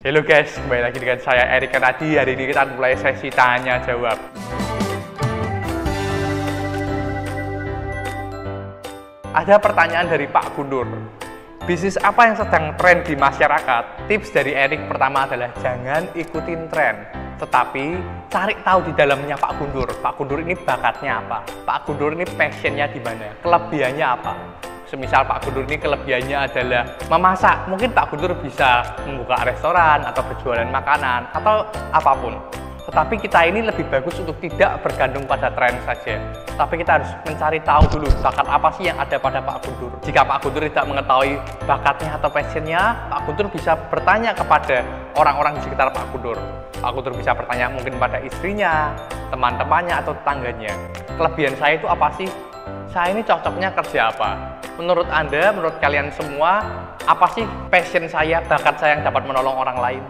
Halo guys, kembali lagi dengan saya Erik Kanadi. Hari ini kita mulai sesi tanya jawab. Ada pertanyaan dari Pak Gundur. Bisnis apa yang sedang tren di masyarakat? Tips dari Erik pertama adalah jangan ikutin tren, tetapi cari tahu di dalamnya Pak Gundur. Pak Gundur ini bakatnya apa? Pak Gundur ini passionnya di mana? Kelebihannya apa? Semisal Pak Gundur ini kelebihannya adalah memasak, mungkin Pak Gundur bisa membuka restoran atau berjualan makanan atau apa pun. Tetapi kita ini lebih bagus untuk tidak bergantung pada tren saja. Tapi kita harus mencari tahu dulu bakat apa sih yang ada pada Pak Gundur. Jika Pak Gundur tidak mengetahui bakatnya atau passionnya, Pak Gundur bisa bertanya kepada orang-orang di sekitar Pak Gundur. Pak Gundur bisa bertanya mungkin pada istrinya, teman-temannya atau tetangganya. Kelebihan saya itu apa sih? Saya ini cocoknya kerja apa? Menurut Anda, menurut kalian semua, apa sih passion saya, bakat saya yang dapat menolong orang lain?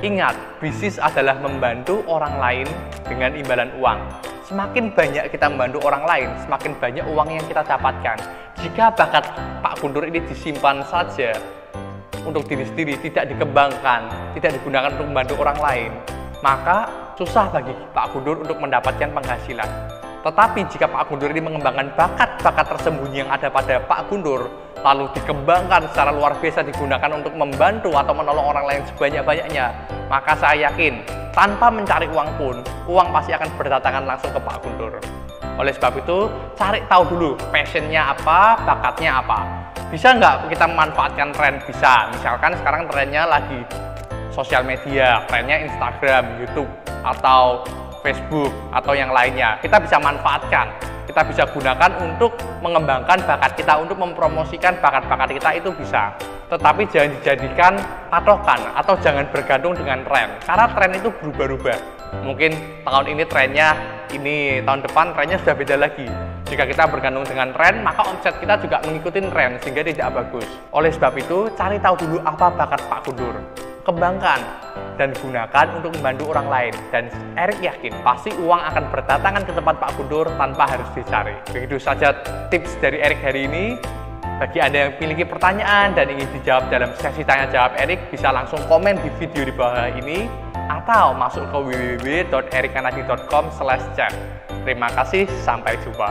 Ingat, bisnis adalah membantu orang lain dengan imbalan uang. Semakin banyak kita membantu orang lain, semakin banyak uang yang kita dapatkan. Jika bakat Pak Gundur ini disimpan saja untuk diri sendiri, tidak dikembangkan, tidak digunakan untuk membantu orang lain, maka susah bagi Pak Gundur untuk mendapatkan penghasilan. Tetapi jika Pak Gundur ini mengembangkan bakat-bakat tersembunyi yang ada pada Pak Gundur, lalu dikembangkan secara luar biasa digunakan untuk membantu atau menolong orang lain sebanyak-banyaknya, maka saya yakin tanpa mencari uang pun, uang pasti akan berdatangan langsung ke Pak Gundur. Oleh sebab itu, cari tahu dulu passionnya apa, bakatnya apa. Bisa nggak kita memanfaatkan tren? Bisa. Misalkan sekarang trennya lagi sosial media, trennya Instagram, YouTube, atau Facebook atau yang lainnya. Kita bisa manfaatkan, kita bisa gunakan untuk mengembangkan bakat kita, untuk mempromosikan bakat-bakat kita itu bisa. Tetapi jangan dijadikan patokan atau jangan bergantung dengan tren. Karena tren itu berubah-ubah. Mungkin tahun ini trennya ini, tahun depan trennya sudah beda lagi. Jika kita bergantung dengan tren, maka omset kita juga mengikuti tren sehingga tidak bagus. Oleh sebab itu, cari tahu dulu apa bakat Pak Gundur kembangkan dan gunakan untuk membantu orang lain. Dan Erik yakin pasti uang akan berdatangan ke tempat Pak Gundur tanpa harus dicari. Begitu saja tips dari Erik hari ini. Bagi Anda yang memiliki pertanyaan dan ingin dijawab dalam sesi tanya jawab Erik, bisa langsung komen di video di bawah ini atau masuk ke www.erikkanadi.com/chat. Terima kasih, sampai jumpa.